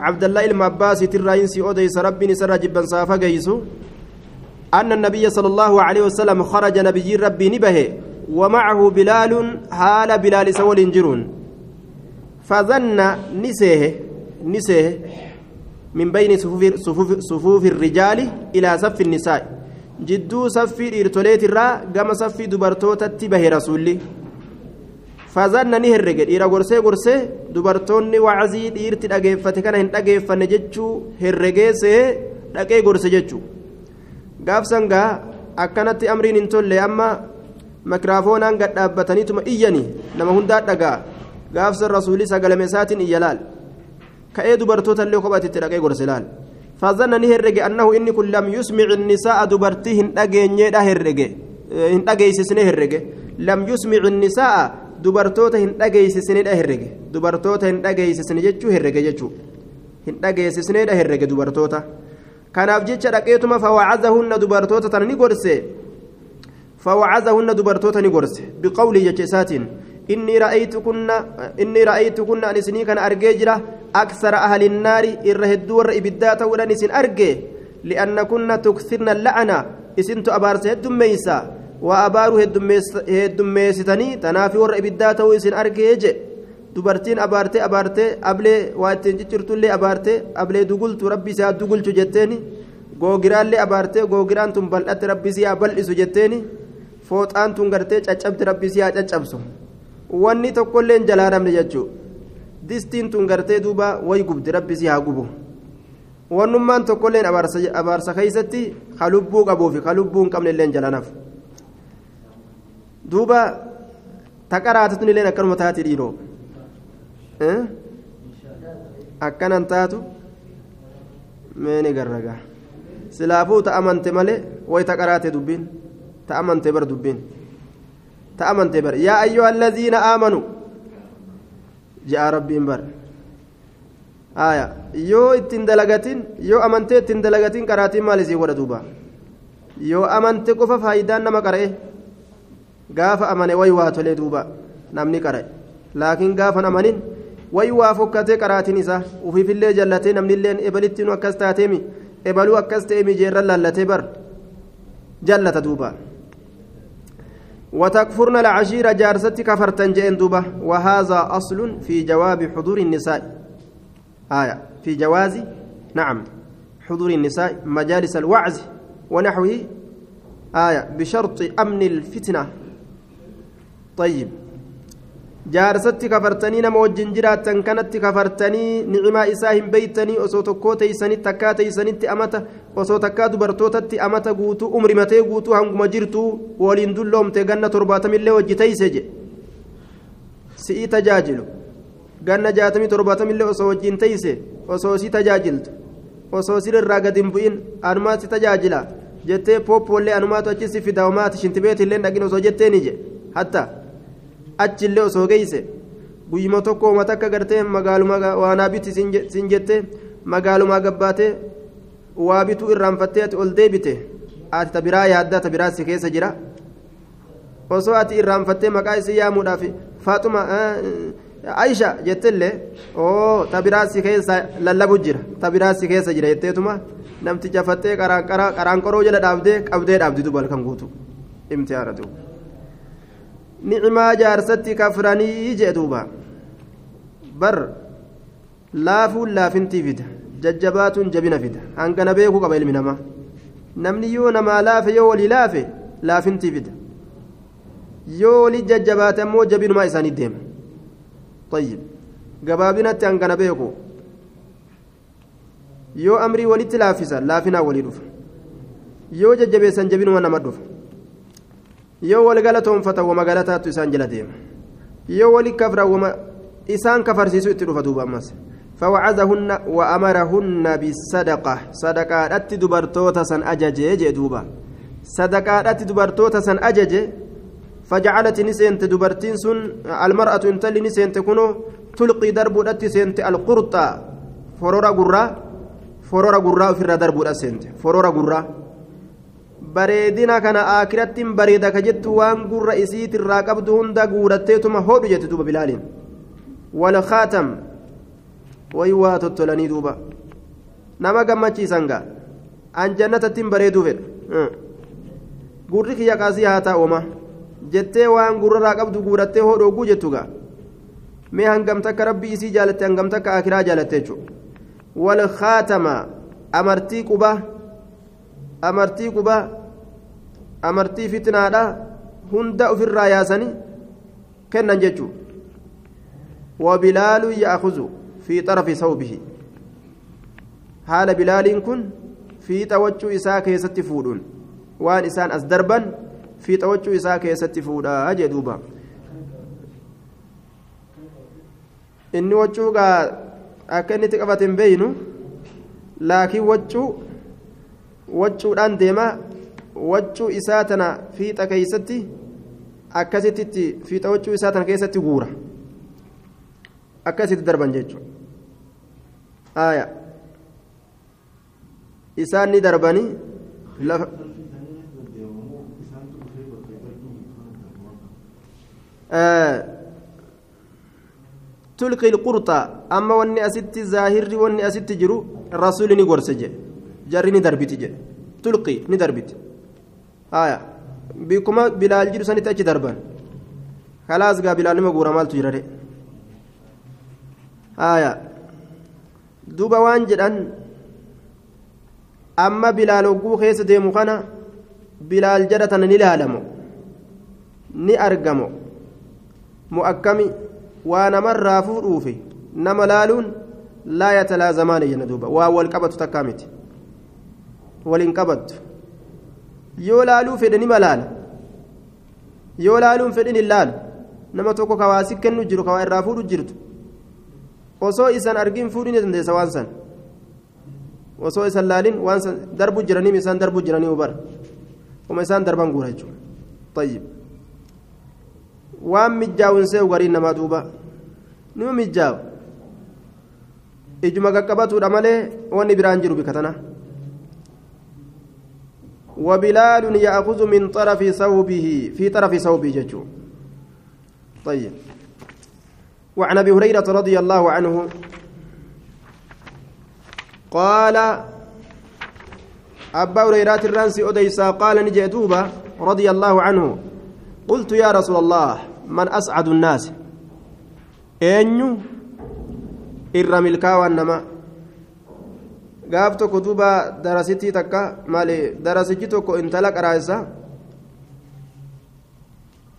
عبد الله المعباس تراينسي أوديس ربي نسر جبا صافا جيسو. أن النبي صلى الله عليه وسلم خرج نبي ربي نبه ومعه بلال حال بلال سول جرون. فظن نسيه نسيه من بين صفوف, صفوف, صفوف الرجال إلى صف النساء. جدو صف إرتوليت الرا قام صف دبرتوتا تبه رسولي. فظن نهرج إلى غرسي غرسي دبرتوني وعزي إرتي أجيفة كان هن أجيفة نجتشو هرجيسي dhaqee gorse jechuun gaafsan gaa akkanatti amriin hin tolle amma makiraafoonaan gad dhaabbataniituma iyyanii nama hundaa dhagaa gaafsan rasuulii sagalame isaatiin iyya laal ka'ee dubartoota illee kophatitti dhaqee gorse laal فظن نهرج أنه إن كل لم يسمع النساء دبرتي هن أجيني ده هرج هن أجيسسن هرج لم يسمع النساء أجيسسن ده هرج دبرتوتا هن أجيسسن جتشو هرج جتشو هن أجيسسن ده هرج دبرتوتا kanaaf jecha dhaqeetuma fawacazahunna dubartoota tana ni gorse fawacazahunna dubartoota ni gorse biqawlii jecha isaatiin inni ra'aytukunna an isinii kana argee jira aksara ahli innaari irra hedduu warra ibiddaa ta'uudhaan isin arge li'annakunna tuksirna la'ana isintu abaarsa heddummeeysa waa abaaru heddummeessitanii tanaafi warra ibiddaa ta'uu isin argee je. Dubartiin abaartee abaartee ablee waa ittiin ciccirtullee abaartee ablee dugultu rabbi isaa dugulchu jetteeni. Googiraallee abaartee googiraan tun bal'atte rabbi isaa bal'isu jetteeni. Fooxaan tun gartee caccabte rabbi isaa caccabsu. Wanni tokkollee hin jalaa namne jechuu. Distiin tun gartee duuba way gubdi rabbi isaa gubu. Wannummaan tokkolleen abaarsa keeysatti ka lubbuu qabuu fi ka lubbuu hin qabne illee jalanaaf duuba taqaraatutun illeen akkanuma taati dhiiroo. Akkanan taatu meeni garragaa? Silaafuu ta amante malee way ta qaraate dubbiin? Ta amante bar dubbiin. Ta amante bar yaa ayyuha allaziina aamanuu ja'a rabbiin bar aya yoo ittiin dalagatin yoo amantee ittiin dalagatin qaraatiin maal isii godha duuba? Yoo amante qofa faayidaan nama qara'e gaafa amane way waa tolee duuba namni qara'e laakiin gaafan amanin way waa fokkatee qaraatiin isaa ufiifillee jallatee namnilleen ebalittiinu akkas taateemi ebaluu akkas ta'emi jeerran laallatee bar jallata duuba وتكفرن العشيرة جارستي كفرتن جئن دوبة وهذا أصل في جواب حضور النساء آية في جواز نعم حضور النساء مجالس الوعظ ونحوه آية بشرط أمن الفتنة طيب jaarsatti kafartanii nama wajjin jiraattan kanatti kafartanii nicimaa isaa hin beeytanii osoo tokkoo teeysanitti takkaa teeysanitti amata osoo takkaa dubartootatti amata guutuu umrimatee guutuu hanguma jirtuu waliin dulloomte ganna torbaatamillee wajji teeyse je si'ii tajaajilu ganna jaatamii torbaatamillee osoo wajjin teeyse osoo si tajaajiltu osoo sirrirraa gad hin bu'in anumaa si tajaajila jettee pooppoollee anumaatu achi si fida homaati shintibeetillee dhaqin osoo jetteeni je hattaa achillee osoo geeyse. Guyyuma tokko uummata akka gartee magaaluma waanaa biti sin jette magaalumaa gabbaatee waa bituu irraanfattee ati ol deebite. Ati ta biraa yaadda ta biraa si keessa jira. Osoo ati irraanfattee maqaa isii yaamuudhaaf faaxuma aisha jettellee oo ta biraa si keessa lallabu jira ta biraa si keessa jira jetteetuma. Namticha fattee qaraanqoroo jala dhaabdee qabdee dhaabdi duba halkan guutu. Imtihaana duuba نعما جارستي كفراني جدوبا بر لافو لافنتي فيدا ججبات جبنا فيدا أنك نبيكو قبل من نما نمني يو نما لاف يو ولي لاف لافنتي فيدا يو ولي ججبات مو جبين ما إساني ديم طيب قبابنا أنك نبيكو yoo amrii walitti laaffisa laafinaa walii dhufa yoo jajjabeessan jabinuma nama dhufa Yoo wal galatoonfatan wama galataattu isaan jala deema. Yoo wali kafra wama isaan kafarsiisu itti dhufa duuba ammas. فوعظهن وأمرهن بالصدقة صدقة أتي دبرتوتا سن أججي جدوبا صدقة أتي دبرتوتا سن أججي فجعلت نسينت دبرتين سن المرأة انتلي نسينت كنو تلقي درب سينت القرطة فرورا قرة فرورا قرة في الردرب أسينت فرورا قرة bareedina kana akirattiin bareeda ka jettu waan gurra isiit irraa qabdu hunda guuratteetuma hodhu jette duuba bilaaliin walkhaatam way waa tottolanii duuba nama gammachiisan gaa an jannatattiin bareeduu fedha gurri kiyya qaasii haa taa'uma jettee waan gurrarraa qabdu guurattee hoo dhooguu jettu gaa mee hangam takka rabbii isii jaalatte hangam takka akiraa jaalatte jechuudha wal khaatama amartii qubaa amartii qubaa amartii fitnaadha hunda ofirraa yaasanii kennan jechuudha wabilaalu ya'akuzu fi xarafi sawbihi haala bilaaliin kun fiixa wachuu isaa keessatti fuudhuun waan isaan as darban fiixa wachuu isaa keessatti fuudhaa jee duuba inni wachuugaa akka inni itti qabate hin beeynu laakiin wachuu wachuudhaan deema wachuu isaa tana fiixa keeysatti akkasitti fiixa wachuu isaa tana keessatti guura akkasitti darban jechuudha aayaa isaan ni darbanii lafa تلقي القرطة أما واني أست ظاهري واني أست جرو رسول نقرس جي جري جي تلقي ندربت aya. Bikkuma bilaal jedhu sanitti achi darban. Kalaas gaa bilaal nama guura maaltu jirare aya. Duuba waan jedhan amma bilaal hogguu keessa deemu kana bilaal jadha tana ni ilaalamo ni argamo. Mu akkami waa namarraa fuudhuufi nama laaluun laa yatalaazamaan jenna duuba. Waa wal qabatu takkaa miti. Waliin qabattu. Yoo laaluu fedhe nima laala yoo laaluun fedhin hin laalu nama tokko kawaasi kennu jiru kawaa irraa fuudhu jirtu osoo isan argin fuudhin dandeessa waan san osoo isan laalin waan san darbu jiraniim isaan darbu jiranii ubara uma isaan darban guura jechuudha طيب waan mijjaawun see'u gariin namaa duuba nima mijjaawu ijuma qaqqabatuudha malee wanni biraan jiru bika tana وبلال يأخذ من طرف ثوبه في طرف ثوبه ججو طيب. وعن أبي هريرة رضي الله عنه قال أبا هريرة الرانسي أديسا قال نجي دوبا رضي الله عنه قلت يا رسول الله من أسعد الناس؟ أنيو إرى ملكا وانما gaaf tokko duuba darasittii takka maali darasichi tokko intala qaraasa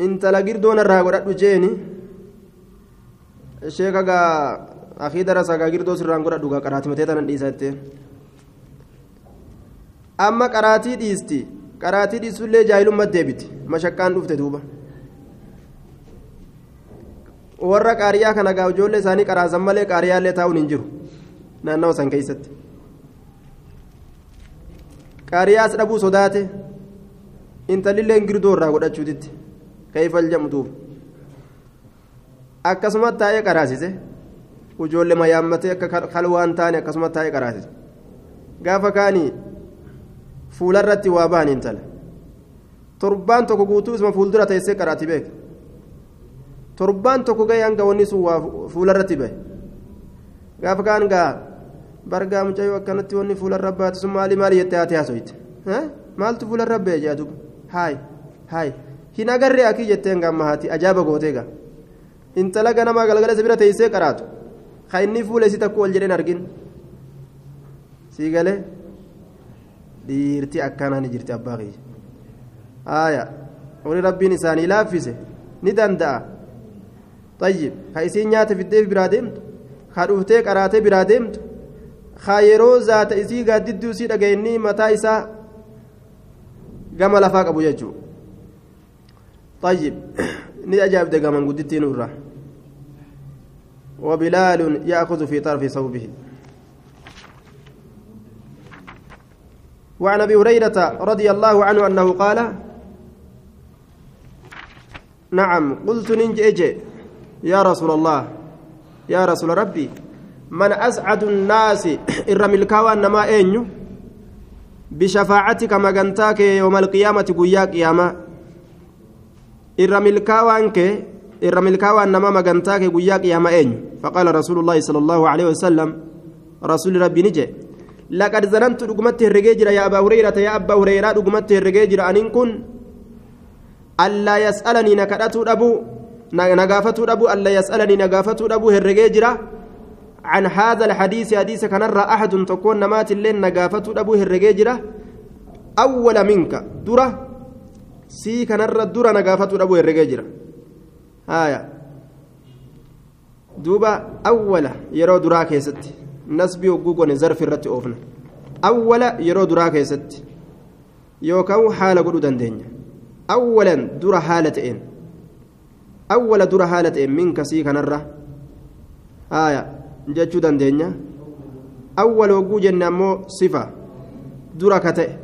intala girdoon irraa godhadhu jeeni sheeka gaa akii darasa gaa girdoo sirraan godhadhu gaa qaraatimatee tanan dhiisa jettee amma qaraatii dhiisti qaraatii dhiisullee jaahilummaa deebiti mashakkaan dhufte duuba warra qaariyaa kana gaa ijoollee isaanii qaraasan malee qaariyaallee taa'uun hin jiru naannawa san keessatti qaariyaas dhabuu sodaate intalilleen girdoo irraa godhachuutitti keeyfal jedhamtuuf akkasumatti taa'ee qaraasise ijoollee mayaammatee akka kalwaan taane akkasumatti taa'ee qaraasise. Gaafa kaanii fuularratti waa ba'an intala torbaan tokko guutuu isuma fuuldura teessee qaraati beek. Torbaan tokko gahee hanga wanni sun waa fuularratti bahe. Gaafa kaan gaa bargaa mucayyoo akkanatti wanni fuularra baate sun maali maali jettee haati haasoyte maaltu fuularra bahe jedhatu haay haay. Hin agarree akii jettee gamma haati ajaaba gootee gaa intala ganamaa galgala isa bira teessee qaraatu. Ka inni fuula isii takku ol jedheen argin. Sii galee? Dhiirti akkanaa ni jirti abbaa kiyya aaya wani rabbiin isaanii laaffise ni danda'a. Tayyib ka isiin nyaata fiddee biraa deemtu? Ka dhuftee qaraatee biraa deemtu yeroo zaata isii gaaddidduu isii dhageenni mataa isaa gama lafaa qabu jechuu tayyib ni ajaa'ibde gaman guddittiin irraa وبلال يأخذ في طرف ثوبه وعن ابي هريره رضي الله عنه انه قال نعم قلت ننجي يا رسول الله يا رسول ربي من اسعد الناس ارم الكوى انما اينيو بشفاعتك مغنتاك يوم القيامه قيا قيامه ارم الكوى انك irra milkaawaan nama magantaa kee guyyaa qiyaama eenyu faqaala rasuulu llaahi sala allaahu aleyhi wasalam rasuuli rabbii ni jedhe laqad zanantu dhugumatti herregee jira yaa abaa hureyrata yaa abbaa hureyraa dhugumatti herregee jira aniin kun allaa yas'alanii na kadhatuu dhabuu na gaafatuu عن هذا الحديث حديث كان را أحد تكون نمات اللين نقافته أبو هرجيجرة أول منك درة. سي كان را درة نقافته أبو هرجيجرة آية. دوبا أول يرو درا كيست. نسبي وجوجون زرف الرت أوفنا. أول يرو درا كيست. يوكاو حالة قلو دندين. أولا درا حالتين أول درا حالتين منك سي كان را آية. Jechuu dandeenya. Awwal hogguu jenne ammoo sifa. Dura ka ta'e.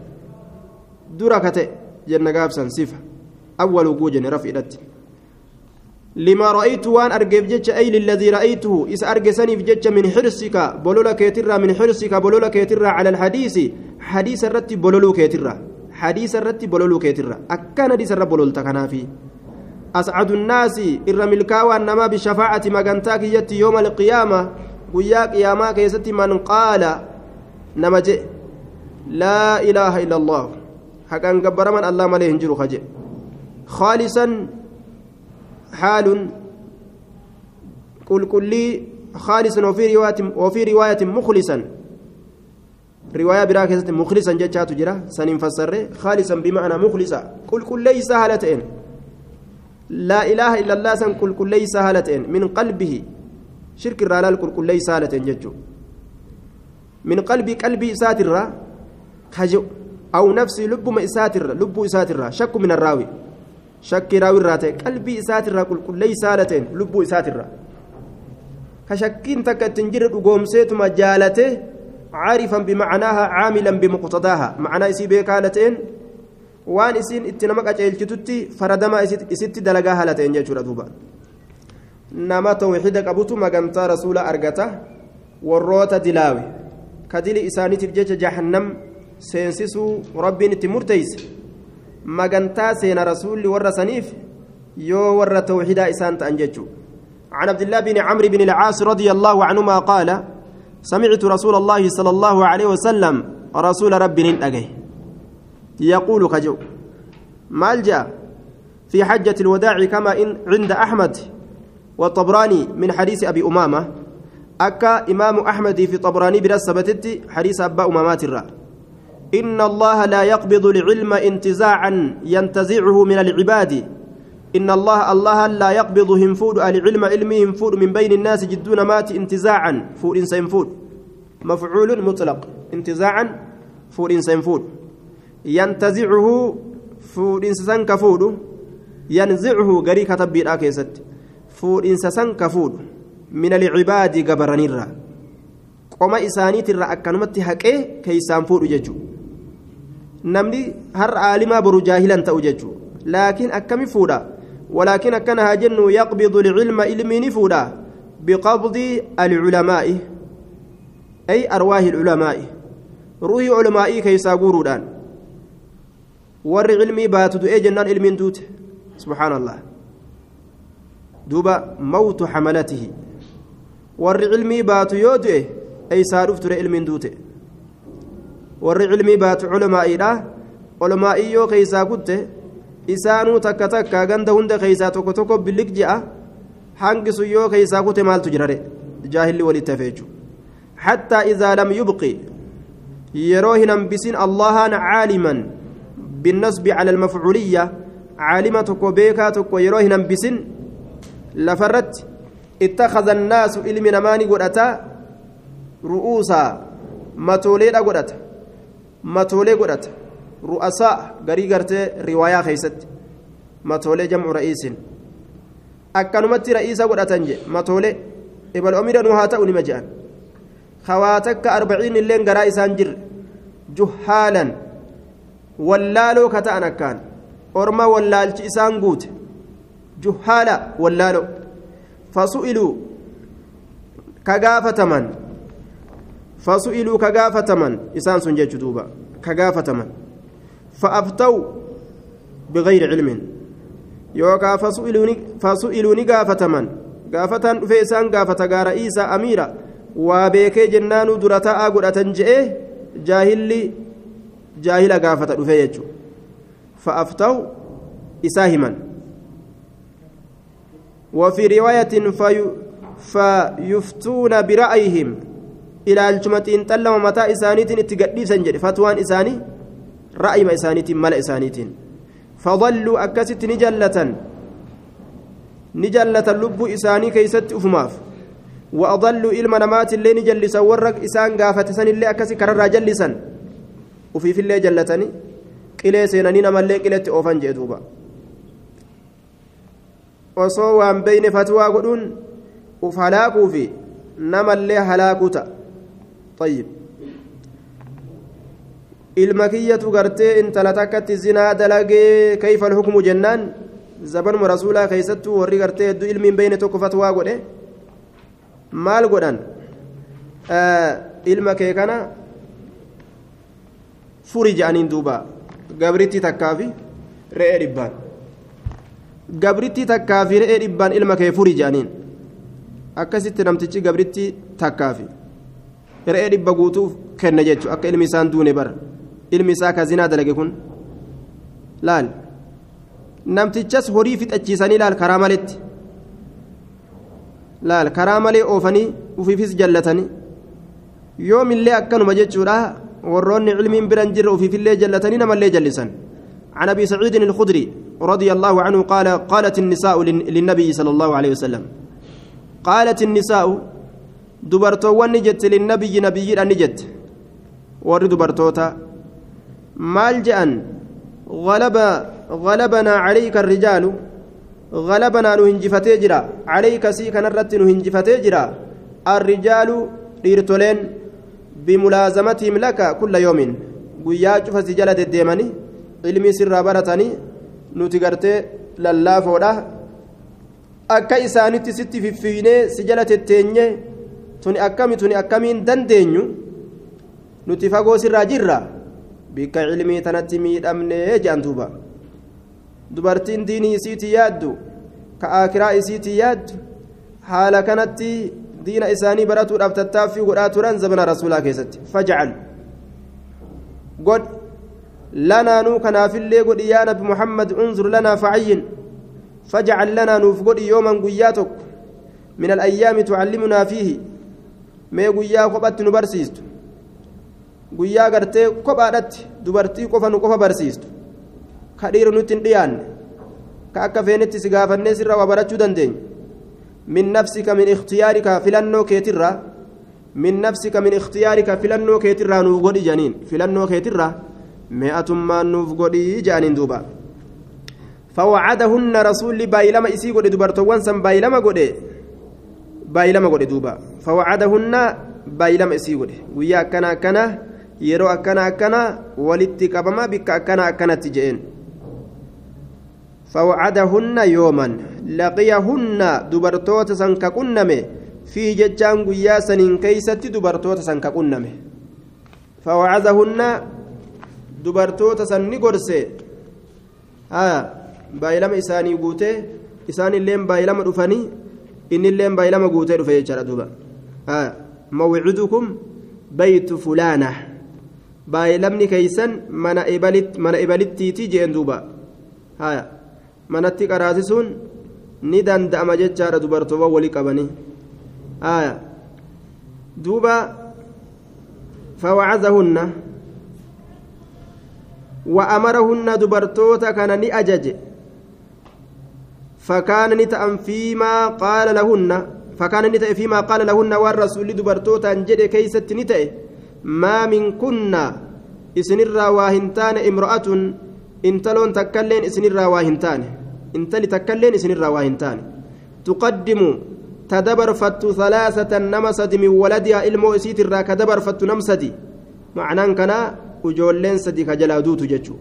Dura ka ta'e jenna gaabsan sifa. Awwal hogguu jenne rafiidhatti لما رأيت وان أرجف جتش أي للذي رأيته إس أرجسني في جتش من حرصك بلولا كيترا من حرصك بلولا كيترا على الحديث حديث الرتي بلولو كيترا حديث الرتي بلولو كيترا أكان حديث الرب بلول تكنافي أسعد الناس إر ملكاوى النما بشفاعة مغنتاك يتي يوم القيامة. ويا قياما كيستي من قال نمجئ لا إله إلا الله. حقا قبر من الله مليه انجر خجئ. خالصا حال. قل كلي خالصا وفي رواية وفي رواية مخلصا. رواية براكزة مخلصا جتشات جرا. سنين فسر خالصا بمعنى مخلصا. قل كل ليس هالتين لا إله إلا الله سن كل كل ليس هالتين من قلبه. شرك الرلال كل كل ليس هالتين جتشو من قلبي قلبي ساتر خجو. أو نفسي لب ما إساتر لب إساتر شك من الراوي. شك راوي الراتي قلبي إساتر كل كل ليس هالتين لب إساتر كشكين تك تنجر قوم سيتما جالته عارفا بمعناها عاملا بمقتضاها. معنى إسي بيكالتين waan isiin itti nama qaceelchitutti faradama isitti dalagaa haala ta'een jechuudha duuba nama tawxiida qabutu magantaa rasuula argata warroota dilaawe ka dili isaaniitiif jecha jahannam seensisuu rabbiin itti murteeyse magantaa seena rasuulli warra saniif yoo warra tawxiidaa isaan ta'an jechuudha عن عبد الله بن عمرو بن العاص رضي الله عنهما قال سمعت رسول الله صلى الله عليه وسلم رسول رب أجيه يقول كجو. مال في حجة الوداع كما إن عند أحمد والطبراني من حديث أبي أمامة. أكا إمام أحمد في طبراني برسبتت حديث أبا أمامات الرأ. إن الله لا يقبض العلم انتزاعا ينتزعه من العباد. إن الله الله لا يقبض هنفود العلم علمهم فود من بين الناس جدون مات انتزاعا. فود إنسان مفعول مطلق. انتزاعا فود إنسان ينتزعه فود إنسان كفود ينزعه غري كتب بالآكيست فود إنسان كفود من العباد قبرنيرا qoma isaaniitirra akkanumatti haqee keeysaan fuudhu jechuu namni har'a aalimaa boru jaahilan ta'u jechuu laakiin akkami fuudha ولكن أكن هاجن يقبض العلم علمي نفودا بقبض العلماء. أي أرواح العلماء. روح علماء كيسا قرودان ور علمي باتد أي جنان علم دوت سبحان الله دوبا موت حملته ور علمي بات يودئ أي سارف ترى علم دوت ور علمي بات علماء لا علماء يو كيسا قلت isaanuu takka takka ganda hunda keeysaa tokko tokko bilik je'a hangisu yoo keeysaa kute maaltu jirare jaahilli walitti hafe hattaa idaa lam yubqi yeroo hin hambisin allahaan cala almafcuuliyya caalima tokko beekaa tokko yeroo hin hambisin lafarratti ittakhada annaasu ilmi namaani godhata ru'uusaa matooleedha godhata matoolee godhata ru'asaa garii gartee riwaayaa keeysatti matoolee jamcu ra'iisin akkanumatti ra'iisa godhatan je matoolee ibal omidanuu haa ta'u nima je'an kawaa takka arbaciin illeen garaa isaan jirre juhaalan wallaaloo ka ta'an akkaan orma wallaalchi isaan guute juhaala wallaalo fasu'iluu ka gaafataman fasu'iluu ka gaafataman isaan sun jechu duuba ka gaafataman فأفتوا بغير علم yookaan fasu'iluu ni gaafataman gaafataan dhufee isaan gaafata gaara isaa amiira waa beekee jennaanuu dura taa'aa godhatan je'ee jaahilli jaahila gaafata dhufee jechuudha himan وفي رواية في فيفتون برأيهم. إلى الجمتين تلم متى إسانيتين اتقديسا جري فتوان إساني رأي ما إسانيتين ملأ إسانيتين. فظلوا أكست نجلة نجلة اللب إساني كيست أفماف. وأضلوا إلما نمات اللي نجلسا ورق إسان قافت سن اللي أكسي كرر جلسا في اللي جلتني قلي سينانين مالي قلت أوفان جدوبا osoo waan beyne fatwaa godhuun uf halaakuu fi namallee halaakuu ta'a طيب ilma kiyyatu gartee intala takkatti zinaa dalagee kayfa alhukmu jennaan zabanuma rasuulaa keeysattuu warri gartee hedduu ilmiin beyne tokko fatwaa godhe maal godhan ilma kee kana furi je'aniin duuba. Gabritti takkaafi re'ee dhibbaan. Gabritti takkaafi re'ee dhibbaan ilma kee furi je'aniin. Akkasitti namtichi gabritti takkaafi re'ee dhibba guutuuf kenna jechuudha. Akka ilmi isaan duune bara. Ilmi isaa ka zinaa dalage kun laal? Namtichas horii fixachiisanii laal karaa maletti? Laal karaa malee oofanii ufiifis jallatanii? Yoomillee akkanuma jechuudha warroonni cilmiin biran jirre ufiifillee jallatanii namallee jallisan عن أبي سعيد الخدري رضي الله عنه قال قالت النساء للنبي صلى الله عليه وسلم. قالت النساء دبرتوان نجت للنبي نبي نجت. ور دبرتوتا. مال جأن غلب غلبنا عليك الرجال غلبنا نهنجفتي جرا عليك سي كان الرت نهنجفتي جرا الرجال ديرتولين بملازمتهم لك كل يوم guyyaa cufa si jala deddeemanii ilmi sirraa baratanii nuti gartee lallaafoodha akka isaanitti sitti fiffiinee si jala tetteenye tuni akkami tuni akkamiin dandeenyu nuti fagoo sirraa jirra bikka ilmii tanatti miidhamnee jedhan duuba dubartiin diinii isiitii yaaddu ka aakiraa isiitii yaaddu haala kanatti diina isaanii baratuudhaaf tattaaffii godhaa turan zabana rasuulaa keessatti. Fajcal god lanaanuu kanaafillee godhi yaa nabi muhammad unzur lanaa facayyin fajcal lanaa nuuf godhi yooman guyyaa tokko. Min alayyaami tucallimunaa fiihi. Mee guyyaa kophatti nu barsiistu. Guyyaa gartee kophaadhatti dubartii qofa nu qofa barsiistu. Ka dhiira nutti hin dhiyaanne. Ka akka feenetti waa barachuu dandeenya min nafsika min ikhtiyaarika filannoo keetirraa min nafsika min ikhtiyaarika filannoo keetirraa nuuf godhi janiin filannoo keetirraa mee'atummaan nuuf godhii jedhaniin duuba فوعدهن رسول بايلما إسي قد دبرتوان سن بايلما قد بايلما قد دوبا فوعدهن بايلما إسي قد ويا كنا كنا yeroo akkana akkana walitti qabama bikka akkana akkanatti je'een فوعدهن يوما لقيهن دبرتوت سنك قنمه في ججان قيا سنين كيست دبرتوت سنك قنمه فوعدهن دبرتوت سن قرسه آه بايلما إساني قوته إساني اللين بايلما دفني إن اللين بايلما قوته دفه يجرى دوبا آه موعدكم بيت فلانه baay'ilamni keeysan mana ibalittiiti jeen duuba haya manatti qaraasisuun ni danda'ama jechaadha dubartoowwan walii qabanii. Duuba fawacazahunna وأمرهن دبرتوتا كان ني أجج فكان نتأم فيما قال لهن فكان نتأ فيما قال لهن والرسول دبرتوتا انجد كيست نتأ ما من كنا إسنرا واهنتان امرأة انتلون تكلين إسنرا واهنتان انتلي تكلين إسنرا واهنتان تقدم تدبر فت ثلاثة نمسد من ولدها إلمو إسيت الرا كدبر فت نمسدي معناه كنا وجولين سدي كجلا دوت جتشو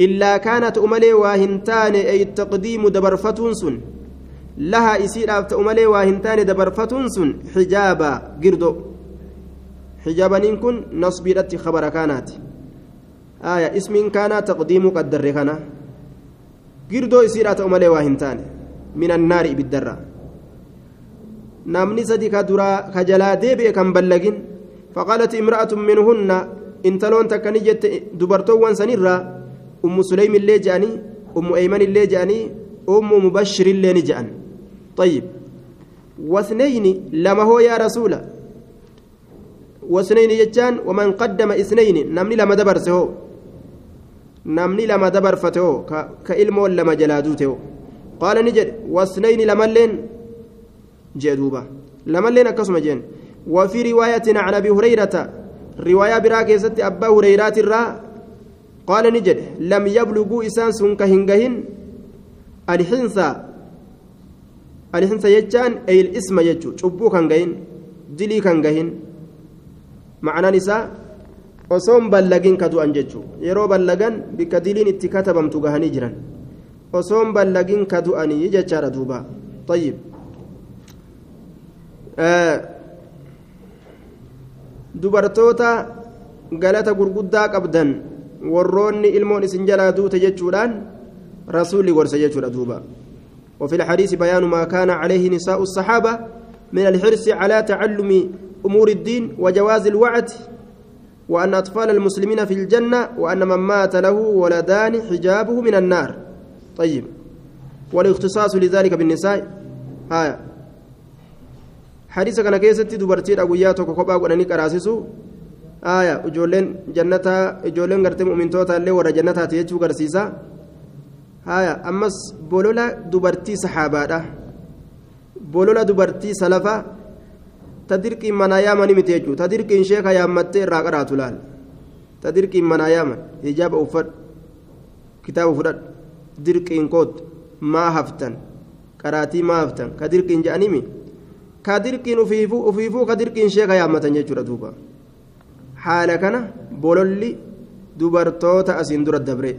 إلا كانت أملي واهنتان أي التقديم دبر فتنسن لها إسير أملي واهنتان دبر فتنسن حجابا قردو حجابانين كن نصبيرت خبر كانت آية اسم كان تقديم قدر كان girdoo isiidhaa ta'u malee waa hin taane min annaari ibiddarra namni sadi ka duraa ka jalaa deebi'e kan ballagin faqaalat imra'atun minhunna intaloon takka ni jette dubartoowwan sanirraa ummu suleym illee je'anii ummu eyman illee je'anii ummu mubashir illee ni je'an طيب واثنين لما هو يا رسول واثنين يجان ومن قدم اثنين نمني لما دبر سهو نمني لما دبر فتهو كإلمو لما جلادوته قال نجد واثنين لما لين جدوبا لما لين أكسم جين وفي رواية عن أبي هريرة رواية براكزة أبا هريرة الرا قال نجد لم يبلغوا إسان سنك هنجهن الحنثى الحنثى يجان أي الاسم يجو شبو كان جهن دلي كان جهن معنى نساء osoon ballagin ka du'an jechuun yeroo ballagan bikka diliin itti katabamtu gahanii jiran osoon ballagin ka du'anii jechaadha duuba tayyib dubartoota galata gurguddaa qabdan warroonni ilmoon isin jalaa duute jechuudhaan rasuulli gorsa jechuudha duuba وفي الحديث بيان ما كان عليه نساء الصحابة من الحرص على تعلم أمور الدين وجواز الوعد وأن أطفال المسلمين في الجنة وأن من مات له ولدان حجابه من النار. طيب. والاختصاص لذلك بالنساء. آية حديث كان كيستي دبرتي أبويات وكوبا ونني كراسسو آية. إجولين جنة إجولين غرتي مؤمنتوتا اللي ورا جنة تيجو غرسيسا. آية. أمس بولولا دبرتي صحابة بولولا دبرتي سلفا tadirqiin manaa yaamanii miti jechuudha tadirqiin sheeka yaammattee irraa qaraatu laal tadirqiin manaa yaaman hijaaba uffadhu kitaaba fudhadhu dirqiin koot maa haftan qaraatii maa haftan ka dirqiin je'animi ka dirqiin ufiifuu ufiifuu ka dirqiin sheeka yaammatan jechuudha duuba haala kana bololli dubartoota asiin dura dabre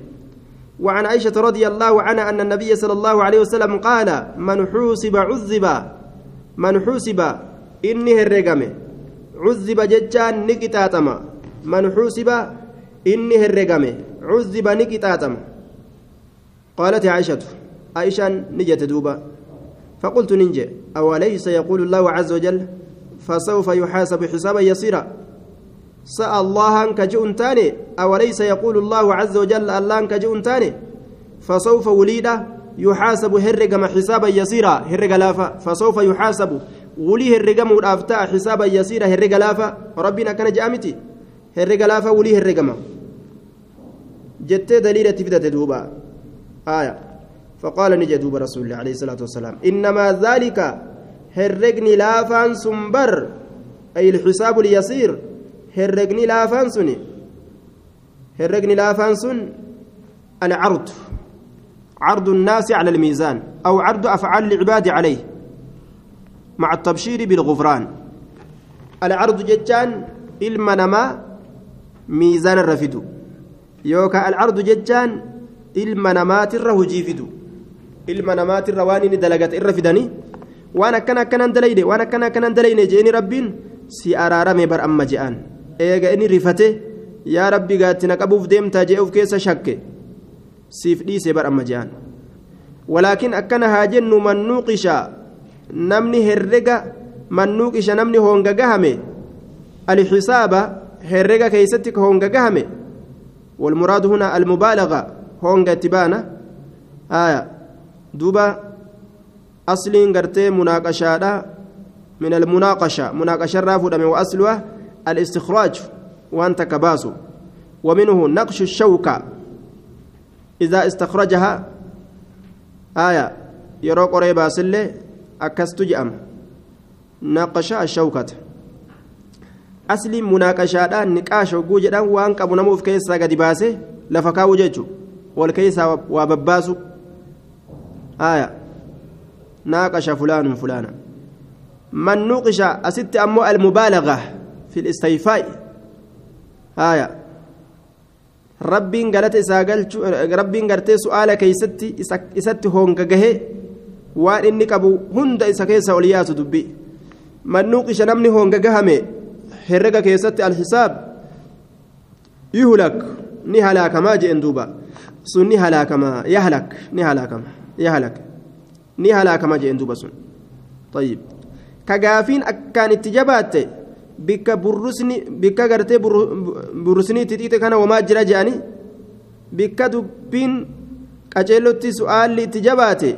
وعن عائشة رضي الله عنها أن النبي صلى الله عليه وسلم قال من حوسب عذب من حوسب inni herregame. Cuzziba jechaan ni qixaaxama. Man xuusiba inni herregame. Cuzziba ni qixaaxama. Qaalat caishatu aishaan ni jette duuba. فقلت ننجي أوليس يقول الله عز وجل فسوف يحاسب حسابا يسيرا سأل الله أنك جئن تاني أوليس يقول الله عز وجل الله أنك جئن تاني فسوف وليدا يحاسب هرقم حسابا يسيرا هرق لافا فسوف يحاسب wulii herregamuudhaaf ta'a xisaaba yasiira herrega laafa rabbiin akkana je'amiti herrega laafa wulii herregama. Jettee daliilatti فقال نجد دوب رسول الله عليه الصلاة والسلام إنما ذلك هرقني لافان سنبر أي الحساب اليسير هرقني لافان سني هرقني لافان سن العرض عرض الناس على الميزان أو عرض أفعال العباد عليه مع التبشير بالغفران. العرض جتان المنما ميزان الرفد يوكا العرض جتان المنمات الرهجيفد المنمات الرواني دلقت الرفدني وأنا كان كان دليني وأنا كان كان دليني جيني ربين. سي ارارمي بر أما جان إيغا إني رفته. يا ربي قاتنا قبوف ديمتا جيوف كيس شك سيف ديسي بر أما جان ولكن أكنا هاجن من نوقش namni herrega mannuuqisha namni honga gahame alxisaaba herrega keeysatti ka honga gahame والمراد هنا المبالغة هونغا تبانا آية دوبا أصل قرتي مناقشة من المناقشة مناقشة رافضة وأصلها الاستخراج وأنت كباسو ومنه نقش الشوكة إذا استخرجها آية يروق قريبا سلي akkastu je'ama naqasha ashawkata asli munaaqashaadhaan niqaasha hogguu jedhan waan qabu nama uf keessaa gadi baase lafa kaa'u jechuun wal keessaa waa babbaasu aya naaqasha fulaanun fulaana man nuqisha asitti ammoo almubaalaga fi listayfaa'i aya rabbiin galata isaa galchu rabbiin gartee su'aala keeysatti isatti honga waan inni qabu hunda isa keessa ol yaatu dubbi mannuuqisha namni honga gahame herrega keessatti alhisaab yuhlak ni halaakamaa jeen duuba sun ni halaakamaa yahlak ni halaakama yahlak ni halaakama jeen duuba sun طيب كغافين أكان اتجابات بك برسني بك غرتي برسني تتيت كان وما جرى جاني بك دبين qaceellotti su'aalli itti jabaate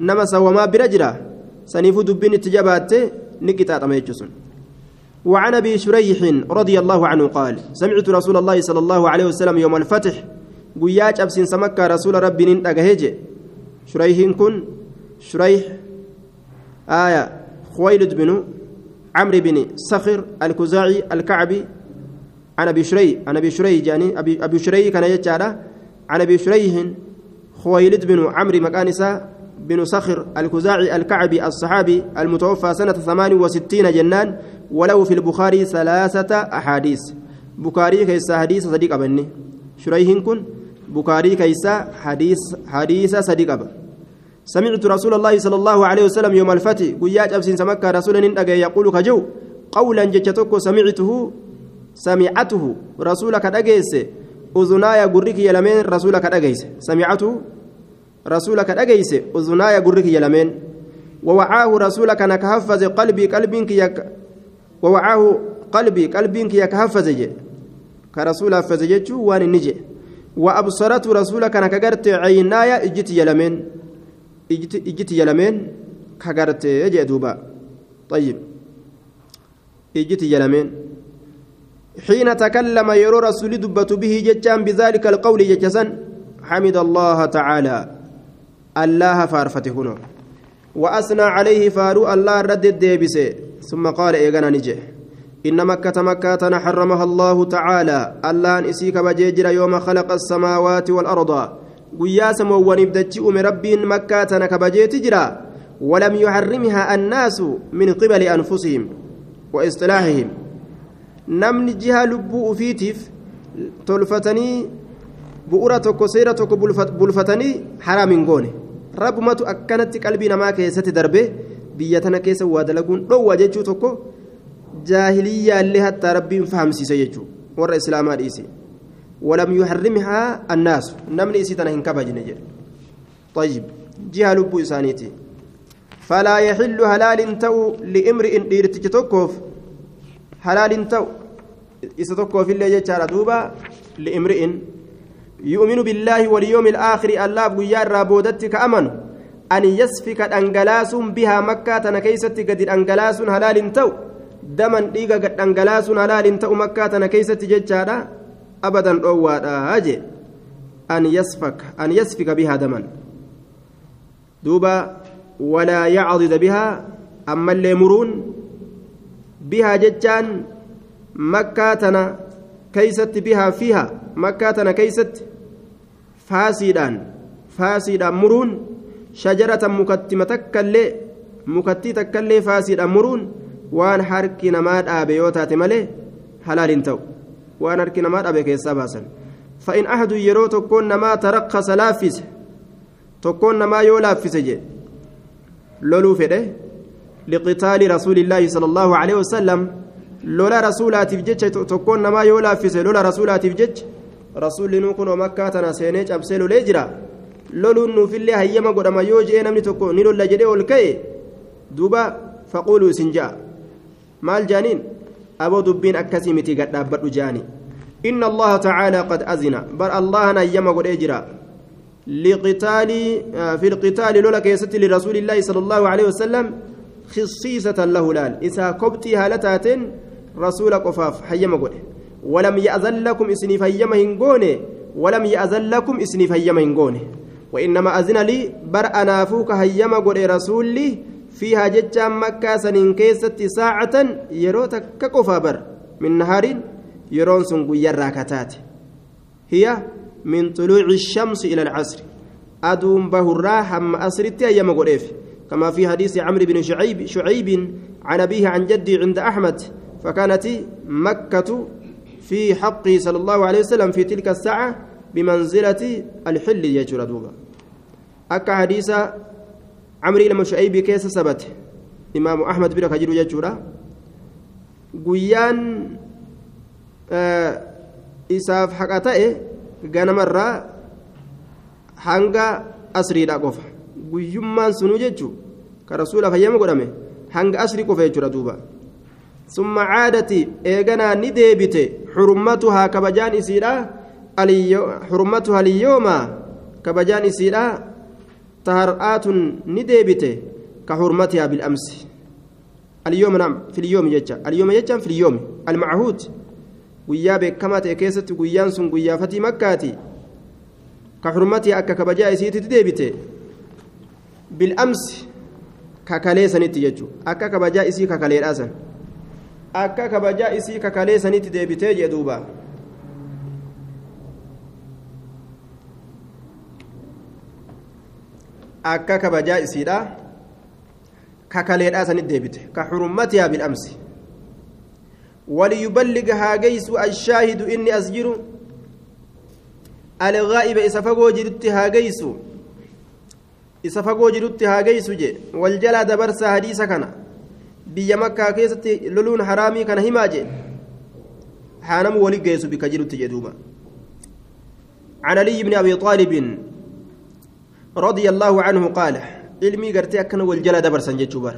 nama sawamaa bira jira saniifuu dubbiin itti jabaatte ni qixaaxama jechuun وعن ابي شريح رضي الله عنه قال سمعت رسول الله صلى الله عليه وسلم يوم الفتح قياج ابسين سمكة رسول ربي ننتقهج شريح كن شريح آية خويلد بن عمرو بن صخر الكزاعي الكعبي عن ابي شريح عن ابي شريح يعني ابي ابي شريح كان يجعله عن ابي شريح خويلد بن عمرو مكانسا بن صخر الكزاعي الكعبي الصحابي المتوفى سنة 68 جنان ولو في البخاري ثلاثة أحاديث. بخاري كيسا حديث صديق أبني. شريهن كن؟ بخاري كيسا حديث حديث صديق أبا سمعت رسول الله صلى الله عليه وسلم يوم الفتح قياج أبسين سمكة رسول يقول كجو قولا جتتك سمعته سمعته رسولك دقيس أذنايا قريك يلمين رسولك أجيس سمعته رسولك أجيس أذنايا قريك يلمين. ووعاه رسولك نكهفز قلبي قلبك يك ووعاه قلبي قلبك يكهفز. كرسول حفز جتشو وان نجي. وأبصرت رسولك نكغرت عينايا إجت يلمين. إجت, إجت يلمين كغرت يجي دوبا. طيب. إجت يلمين. حين تكلم يرو رسول دبت به جتان بذلك القول جتسن حمد الله تعالى. الله فارفته هنا وأثنى عليه فارو الله رد الديبس ثم قال إيغانا نجي. إن مكة مكة حرمها الله تعالى. الله إسيك بجيجر يوم خلق السماوات والأرض. tana kabajeeti jira ولم يحرمها الناس من قبل أنفسهم وإصطلاحهم namni jiha lubbuu ufiitiif rabbumatu akkanatti qalbii namaa keessatti darbe biyya tana keessa waa dalaguun dhoowwa jechuu tokko jaahiliyyaallee hattaa rabbiin fahamsiise jechuu warra islaamaa dhiise ولم يحرمها الناس نمني سيتنا هنكبجن جل طيب جهة لبو إسانيتي فلا يحل هلال تو لامرئ ديرتك توكوف halaaliin ta'u isa tokkoofillee jechaadha duuba li'imri'in yu'minu billaahi waliyoomi ilaakhiri allaaf guyyaa irraa boodatti ka amanu an yasfika dhangalaasuun bihaa makkaa tana keeysatti gadi dhangalaasuun halaaliin ta'u daman dhiiga dhangalaasuun halaaliin ta'u makkaa tana keeysatti jechaadha abadan dhoowwaadha jee an yasfaka an yasfika bihaa daman duuba walaa yacdida bihaa ammallee muruun bihaa jechaan makkaa keeysatti faasiidhaan faasiidhaan muruun shajaratan mukattima takkallee mukattii takkallee faasiidhaan muruun waan harki namaa dhaabe yoo taate malee halaal hin ta'u waan harki namaa dhaabe keessaa baasan fa'in ahadu yeroo tokkoon namaa tarakkasa laaffise tokkoon namaa yoo laaffise jedhe loluu fedhe لقتال رسول الله صلى لولا رسولات بجج تكون نما يولا في لولا رسولات بجج رسول نكون مكة تنسينيج أبسلو ليجرا لولو نو في الله هيما قد ما يوجي نمني تكون نيلو لجدي والكي دوبا فقولوا سنجا مال جانين أبو دبين أكسي متي قد أبدو جاني إن الله تعالى قد أذن بر الله نيما قد إجرا لقتال في القتال لولا كيست لرسول الله صلى الله عليه وسلم خصيصة له لال إذا كبتي هالتات رسول قفاف حيما قوله ولم يأذن لكم إسني فيما هنقونه ولم يأذن لكم إسني فيما هنقونه وإنما أذن لي بر أنا فوك هيما قوله رسولي فيها جتشا مكة سنين كيست ساعة يروتك كقفا بر. من نهار يرون سنقو يراكتات هي من طلوع الشمس إلى العصر. أدوم بهرا هم أسرتي أيما قوله كما في حديث عمرو بن شعيب شعيب عن أبيه عن جدي عند أحمد. فكانت مكة في حقه صلى الله عليه وسلم في تلك الساعة بمنزلة الحل يجرى دوبا. أكا حديث عمرو لما شعيب كيس سبت. إمام أحمد بن كجر يجرى. قيان آه إساف حقته ganamarraa hanga asriidha qofa guyyummaan sunuu jechuun ka rasuula fayyama godhame hanga asrii qofa jechuudha duuba summa caadati eeganaa ni deebite xurummatuhaa kabajaan isiidha xurummatuhaa liyyooma kabajaan isiidha tahar'aatun ni deebite ka xurmatihaa bil'amsi اليوم نعم في اليوم يجا اليوم يجا في اليوم المعهود guyyaa beekamaa ta'e keessatti guyyaan sun guyyaa fatii makkaati ka xurmatii akka kabajaa isiititti deebite bil'amsi kakalee sanitti jechuudha akka kabajaa isii kakaleedhaa san akka kabajaa isii kakalee sanitti deebitee jee duuba akka kabajaa isiidha kakaleedhaa sanitti deebite ka xurmatiyaa bil'amsi وليبلغ هاجيس الشاهد إني أسجر الغائب إسفقو جرت هاجيس إسفقو جرت هاجيس جي والجلا دبرس حديث كان بيا مكة كيست لولون حرامي كان هماجي حانم ولي جيس بك جرت جدوبا عن علي بن أبي طالب رضي الله عنه قال علمي قرتي أكن والجلا دبرسا جتشوبر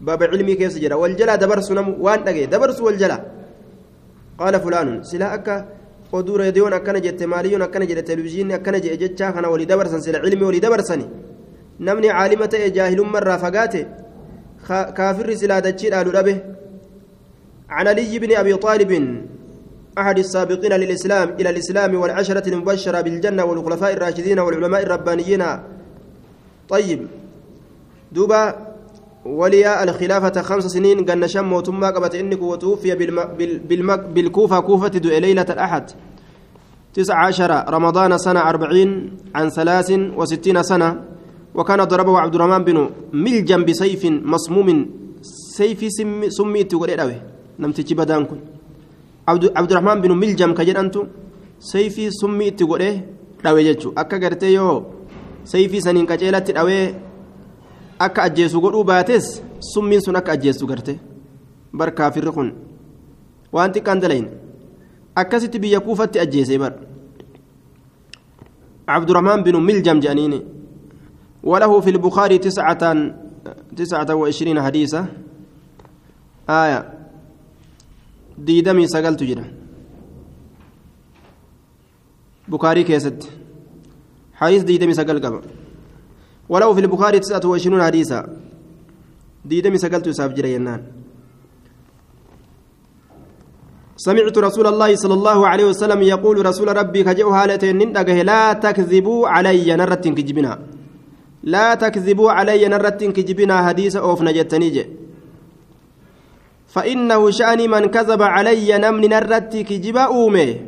باب علمي كيف جرى والجلا دبرس نم وان دغي دبرس والجلا قال فلان سلا أكا oduu reediyoon akkana jette maaliyoon akkana jedhe televizyiinni akkana jedhe jechaa kana walii dabarsan sila cilmi walii dabarsani namni caalima ta'e jaahilummarraa fagaate kaafirri silaa dachii dhaalu dhabe عن علي بن أبي طالب أحد السابقين للإسلام إلى الإسلام والعشرة المبشرة بالجنة والخلفاء الراشدين والعلماء الربانيين طيب دوبا ولي الخلافة خمس سنين قلنا شم وتما قبت إنك وتوفي. بالكوفة كوفة دو ليلة الأحد تسع عشر رمضان سنة أربعين عن ثلاث وستين سنة وكان ضربه عبد الرحمن بن ملجم بسيف مصموم سيف سم... سميت تقول نمت بدان كن عبد... عبد الرحمن بن ملجم كجن أنتو سيف سميت تقول dhawe akka gartee yoo sayfii saniin qaceelatti dhawee akka ajjeesu godhuu baates summiin sun akka ajjeessu garte bar kaafirri kun waan xiqqaan dalayin akkasitti biyya kuufatti ajjeese bar عبد الرحمن بن ملجم جانيني وله في البخاري تسعة تسعة وعشرين حديثة. آية. ديدمي سقلت جدا. بخاري كيست. حديث ديدمي سقل قبل. وله في البخاري تسعة وعشرون حديثا ديدمي سقلت سافجر ينان سمعت رسول الله صلى الله عليه وسلم يقول رسول ربي كجئ هالتين نندقه لا تكذبوا علي. نرت كجبنا. لا تكذبوا علي نرت كجبنا حديث أوف نجتنيجي فإنه شأني من كذب علي نمن نرت كجبا أومي.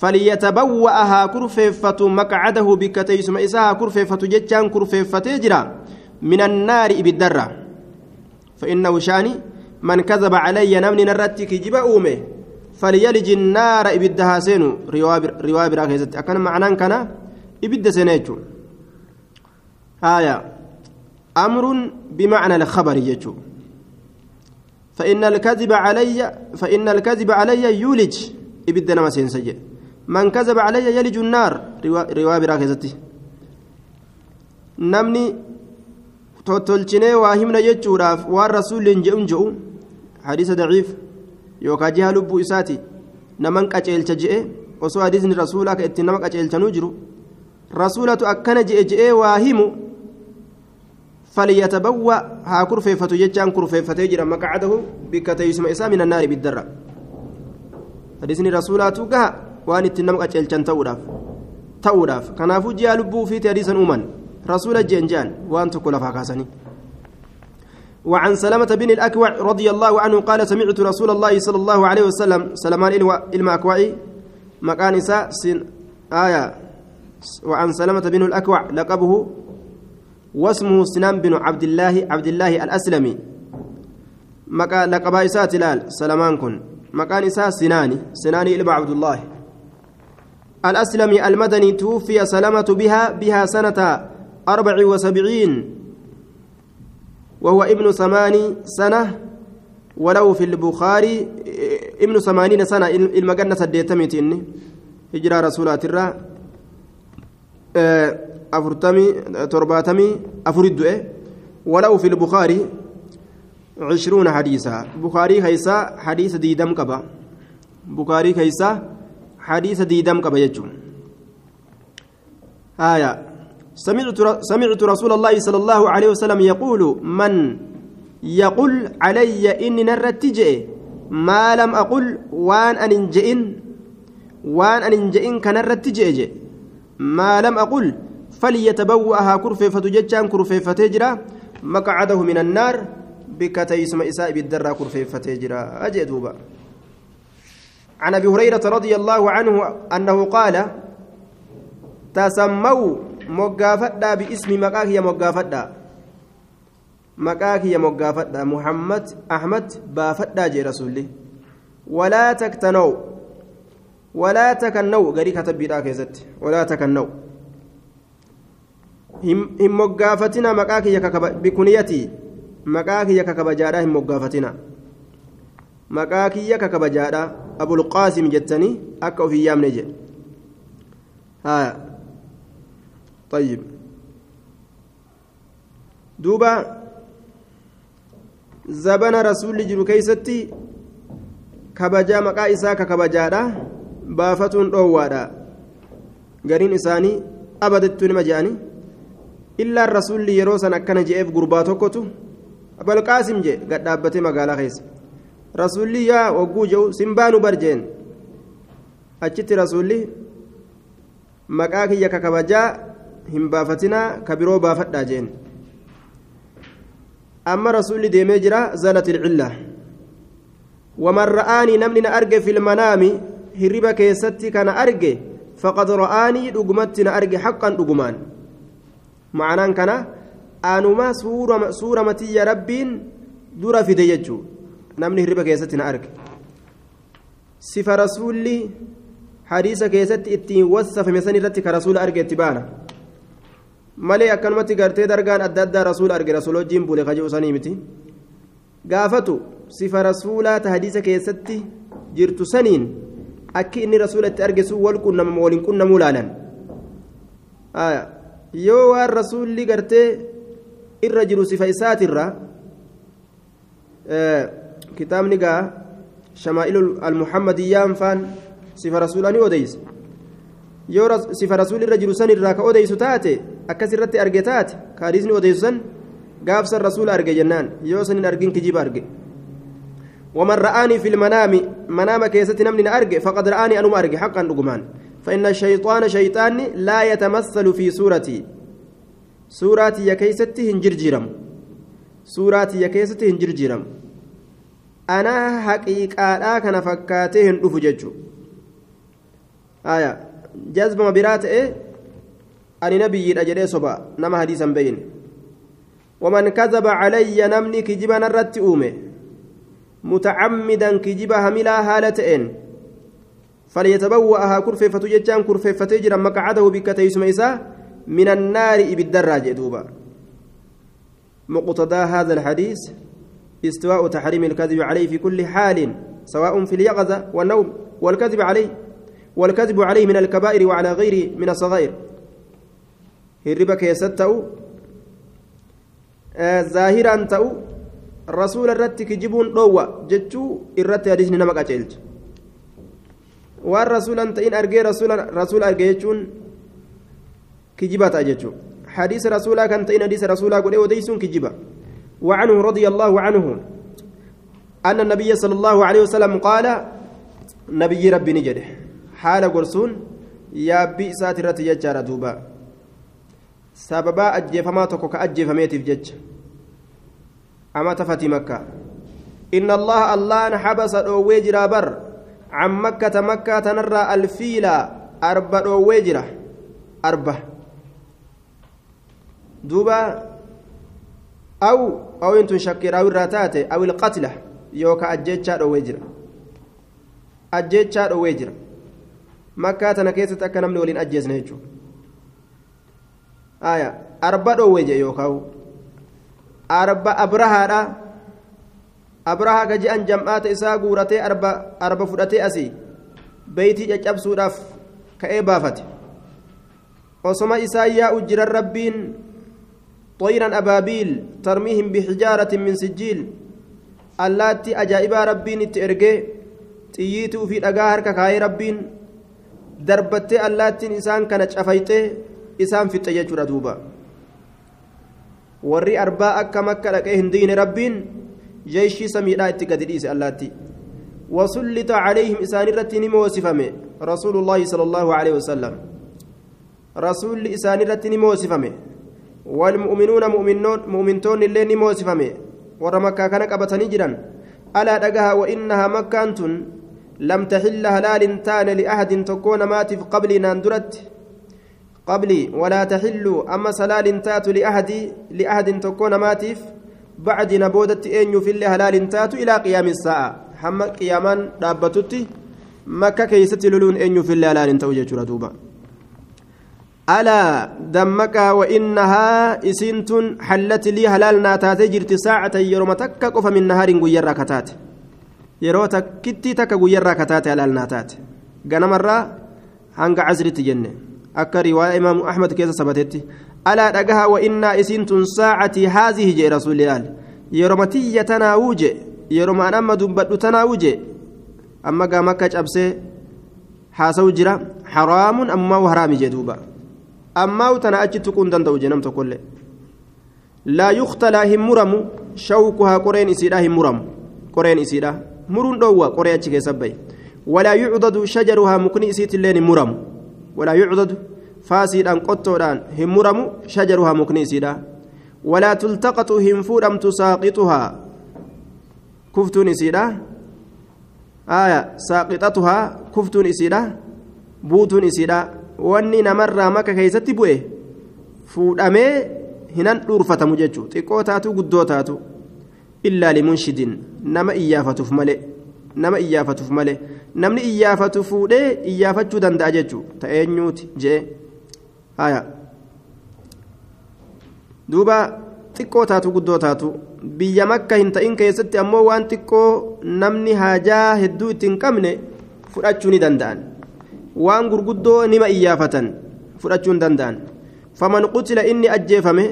فليتبوأها كرفيفة مقعده بكتيسم إساها كرفيفة جتان كرفيفة جرا. من النار بالدرة فإنه شاني من كذب علي نمني نرتي كجب أومي. فليلج النار إبدها سينو. رواية براكزت أكن معنى كان؟ إبد سينيجو آية أمر بمعنى الخبر يجو فإن الكذب علي فإن الكذب علي يولج إبدنا ما سينسجئ من كذب علي يلج النار رواية براكزتي نمني tottolchinee waa himna jechuudhaaf waan rasuulliin je'un je'u hadiisa daciif yookaan jiha lubbuu isaati naman qaceelcha je'e osoo hadiisni rasuulaa ka ittiin nama qaceelchanuu jiru rasuulatu akkana je'e je'ee waa himu kurfeeffatu jechaan kurfeeffatee jira maqacadahu bikka teeysuma isaa min annaari biddarra hadiisni rasuulaatu gaha waan ittiin nama qaceelchan ta'uudhaaf ta'uudhaaf kanaafuu jiha lubbuu fiiti hadiisan uuman رسول الجنجان وأنت كل فاكاسني وعن سلمة بن الأكوع رضي الله عنه قال سمعت رسول الله صلى الله عليه وسلم سلمان المأكوعي مكان إساء آية وعن سلمة بن الأكوع لقبه واسمه سنان بن عبد الله عبد الله الأسلمي. مكان لقب إساء تلال سلمان كن. مكان إساء سناني سناني إلما عبد الله. الأسلمي المدني توفي سلمة بها بها سنة أربع وسبعين وهو ابن ثمان سنة ولو في البخاري ابن ثمانين سنة المجنة سديتمتين hijiraa rasuulaatirraa afurtamii torbaatamii afurit du'e walau fi lbukaari cishruuna hadiisa bukaarii keeysa hadiisa diidam qaba bukaarii keeysa hadiisa diidam qaba jechuun آية سمعت سمعت رسول الله صلى الله عليه وسلم يقول من يقول علي إني نرتجئ ما لم أقل وان أن جئن وان أن جئن كان رتجئ ما لم أقل فليتبوأها كرفيفة جتان كرفيفة تجرى مقعده من النار بكتيسم إساء بالدرة كرفيفة تجرى أجدوبا عن أبي هريرة رضي الله عنه أنه قال تسموا مقافدا باسم مقاكي مقافدا مقاكي مقافدا محمد أحمد بافدا جي رسولي. ولا تكتنوا. ولا تكنوا. غري كتب بيدا ولا تكنوا. hin moggaafatina maqaa kiyya bikuniyatii maqaa kiyya kakabajaadha hin moggaafatina maqaa kiyya kakabajaadha abulqaasim jettanii akka ofin yaamne jedhe haya طيب دوبا زبن رسول جرو كيستي كبجا مقا إسا ككبجادا بافتون دوادا غرين إساني أبدت نما جاني إلا الرسول yeroo san akkana je'eef gurbaa tokkotu abalqaasim je gad dhaabbatee magaalaa keessa rasuulli yaa wagguu je'u simbaanu barjeen achitti rasuulli maqaa kiyya kakabajaa hin baafatinaa ka biroo baafadhaa jeen amma rasuulli deemee jira zalati ilcilla waman ra'aanii namni na arge fi lmanaami hirriba keessatti kana arge faqad ra'aanii dhugumatti na arge haqqan dhugumaan ma'anaan kana anuma suura matiyya rabbiin dura fide jechuu namni hirriba keessatti na arge sifa rasuulli hadiisa keessatti ittiin wasafame san irratti ka rasuula arge itti baana malee akkanumatti gartee dargaan adda addaa rasuula arge rasuula wajjiin bule ka jedhu sanii miti gaafatu sifa rasuulaa ta hadiisa keessatti jirtu saniin akki inni rasuula itti arge sun wal qunnamama waliin qunnamuu laalan yoo waan rasuulli gartee irra jiru sifa isaatirra kitaabni gaa shamaa'ilu almuhammadiyyaan faan sifa rasuulaa ni odeysa yoo sifa rasuulli irra jiru san irraa ka odeysu taate akkas irratti arge taate ka hadiisni odeysu san gaafsan rasuula arge jennaan yoo san hin argin kijiba arge ومن رآني في المنام منام كيست نمن أرجع فقد رآني أنم أرجع حقا رجمان فإن الشيطان شيطان لا يتمثل في صورتي suuraatii ya keeysatti hin jirjiiramu suuraatii ya keessatti hin jirjiiramu anaa haqiiqaadhaa kana fakkaatee hin dhufu jechuu aya jazbama biraa ta'e ani nabiyyiidha jedhee soba nama hadiisan beeyne waman kazaba calayya namni kijiba narratti uume mutacammidan kijiba hamilaa haala ta'een فليتبوأها كرفيفة جتان كرفيفة جرا مقعده بكتيسم إساه من النار بالدراج دوبا مقتضى هذا الحديث استواء تحريم الكذب عليه في كل حال سواء في اليقظة والنوم والكذب عليه والكذب عليه من الكبائر وعلى غيره من الصغائر. هربا كيستو آه ظاهرا تأو رسول الرتك جبون روى جتشو الرت حديث نمك أجلت والرسول أنت إن أرجي رسول رسول أرجي كجبة أججو حديث رسولا كان تين حديث رسولا قل وديس كجبة وعنه رضي الله عنه أن النبي صلى الله عليه وسلم قال نبي ربي نجده حال قرسون يا بئسات الرتي دوبا سببا أجفما تكو كأجفميت في جج أما تفتي مكة إن الله الله حبس ويجرا بر عن مكة مكة تنرى الفيلة أربع ويجرا أربع دوبا أو أو إنتم شكراوي الراتات أو القتلة يوكا أجيتشا أويجر أجيتشا أويجر مكة تنكيست أكا نمني ولين أجيزنا آية أربع أويجر يوكاو أربع أبرهارا كجأن جمعات إساء قورتي أربع أربع فرتي أسي بيتي جابسوداف ka'ee baafate osoma isaa yaa'u jiran rabbiin طيرا أبابيل ترميهم بحجارة من سجيل اللاتي أجائبا ربين xiyyiituu fi dhagaa harka kaayee rabbiin darbattee allaattiin isaan kana cafaytee isaan fixxe jechuudha duuba warri arbaa akka makka dhaqee hin diine rabbiin itti gadi dhiise allaatti وسلط عليهم إسان الرتين موسفمه رسول الله صلى الله عليه وسلم. رسول إسان الرتين موسفمه والمؤمنون مؤمنون مؤمنتون اللين موسفمه ورمكا كان قبتني جرا ألا دقها وإنها مكانت لم تحل هلال تان لأحد تكون ماتف قبل ناندرت. قبلي ولا تحل أما سلال تات لأحد لأحد تكون ماتف بعد نبودت أن يفل هلال تات إلى قيام الساعة. حما قياما دابتتي مكة كيست لولون أن يفل هلال توجه دوبا ألا دمك وإنها إسنت حلت لي هلال ناتات جرت ساعة يوم تكك من نهار غير ركتات. yeroo takkitti takka guyyarraa kataate alaalnaa taate ganamarraa hanga casritti jenne akka riwaayaa imaamu ahmad keessa sabatetti alaa dhagaha wa innaa isiin tun saacatii haazihi jee rasuulli laal yeroma tiyya tanaawuu je yeroma an amma dubbadhu tanaawuu je amma gaama akka cabsee haasawu jira haraamun ammaa haraami jee duuba ammaa tana achi tuquu hin danda'u jee nam tokkollee laa yuktalaa hin muramu shawkuhaa qoreen isiidhaa hin muramu qoreen isiidhaa muruun dhoowwa qoree achi keessa faasiidhaan qottoodhaan hin muramu shajaruhaa mukni isiidha walaa tultaqatu hin fuudhamtu saaqixuhaa kuftuun isiidha aya saaqixatuhaa kuftuun isiidha buutuun isiidha wanni namarraa maka keeysatti bu'e fuudhamee hinan dhuurfatamu jechuu. Xiqqoo taatu guddoo taatu. Illaa limunshidin. Nama iyyaafatuuf malee. Nama iyyaafatuuf malee. Namni iyyaafatu fuudhee iyyaafachuu danda'a jechuu. Ta'eenyuuti jee haya duuba xiqqoo taatu guddoo taatu. Biyya makka hin ta'in keessatti ammoo waan xiqqoo namni haajaa hedduu ittiin qabne fudhachuu ni danda'an. Waan gurguddoo nima iyyaafatan fudhachuu ni danda'an. Faman qutila inni ajjeefame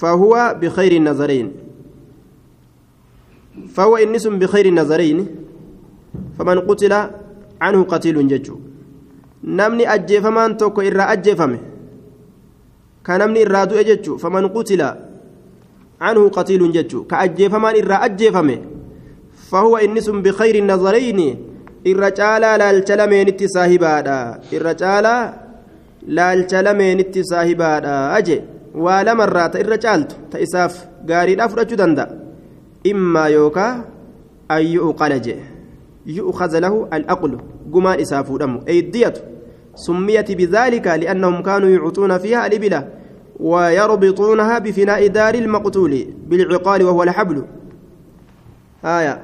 fahuwa bikayri nazariin. Fahuwa inni sun bikayri nazariin. Faman qutila canhu qatiilun jechuudha قتل عنه قتيل ججو نمني أجيفمان توكو إرى أجيفمه كنمني إرى دو أججو فمن قتل عنه قتيل ججو كأجيفمان إرى أجيفمه فهو إنس بخير النظرين إرى تعالى لا التلمين اتساهبادا إرى تعالى لا التلمين اتساهبادا أجي ولا مرات إرى تعالت تإساف قاري الأفرج دندا إما يوكا أن يؤقل جه يؤخذ له الأقل قمان إسافو دمه أي الدية سميت بذلك لأنهم كانوا يعطون فيها الإبلة ويربطونها بفناء دار المقتول بالعقال وهو الحبل. آية.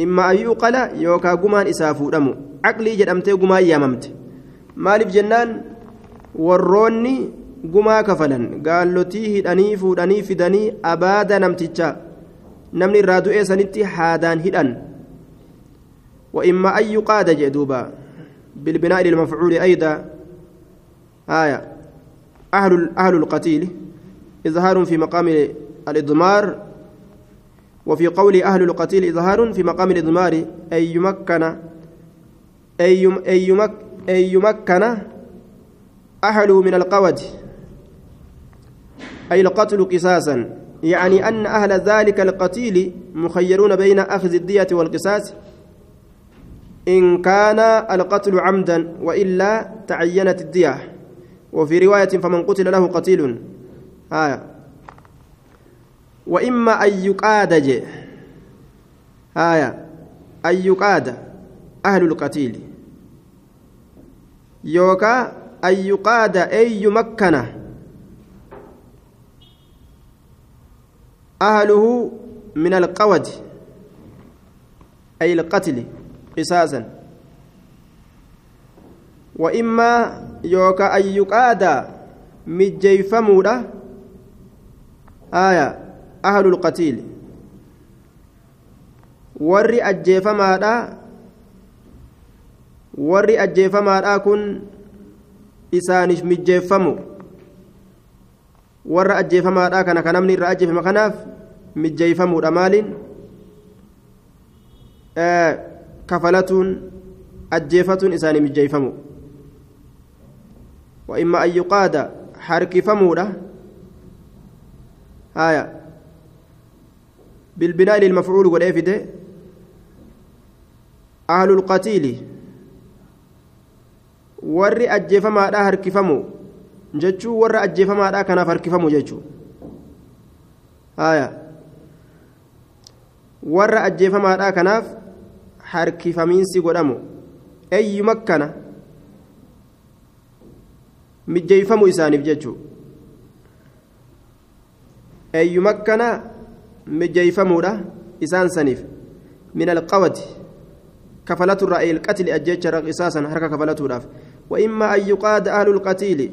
إما أن يؤقل يوكا قمان إسافو دمه عقلي جدمتي قمان ياممت. مالف جنان warroonni gumaa kafalan gaallotii hidhanii fuudhanii fidanii abaada namtichaa namni irraa du'ee sanitti haadaan hidhan وإما أن يقاد جدوبا. بالبناء للمفعول أيضا. آية. أهل أهل القتيل. إظهار في مقام الإضمار. وفي قول أهل القتيل إظهار في مقام الإضمار. أن يمكن أن يمك أن يمكن أهله من القود. أي القتل قصاصا. يعني أن أهل ذلك القتيل مخيرون بين أخذ الدية والقصاص. إن كان القتل عمدا وإلا تعينت الدية. وفي رواية فمن قتل له قتيل. آية. وإما أن يقاد آية. أن يقاد أهل القتيل. يوكا أن يقاد أي يمكن أهله من القود. أي القتل. قصاصا وإما يوكا أن يقاد مجيفمودا آية أهل القتيل warri ajjeefamaadha warri ajjeefamaadhaa kun isaaniif mijjeeffamu warra ajjeefamaadhaa kana ka namni irraa ajjeefama kanaaf mijjeeyfamuudha maaliin kafalatuun ajjeefatuun isaanii mijjeeyfamu وإما أن يقاد حرك فمودة آية بالبناء للمفعول والإفدة أهل القتيل warri ajjeefamaadhaa harkifamu jechuu warra ajjeefamaadhaa kanaaf harkifamu jechuu haya warra ajjeefamaadhaa kanaaf harkifamiinsi godhamu eeyyuma kana mijjeeyfamu isaaniif jechuu eeyyuma kana mijjeeyfamuudha isaan saniif min alqawati kafalatu irraa ilqatli ajjecha raqisaasan harka kafalatuudhaaf وإما أن يقاد أهل القتيل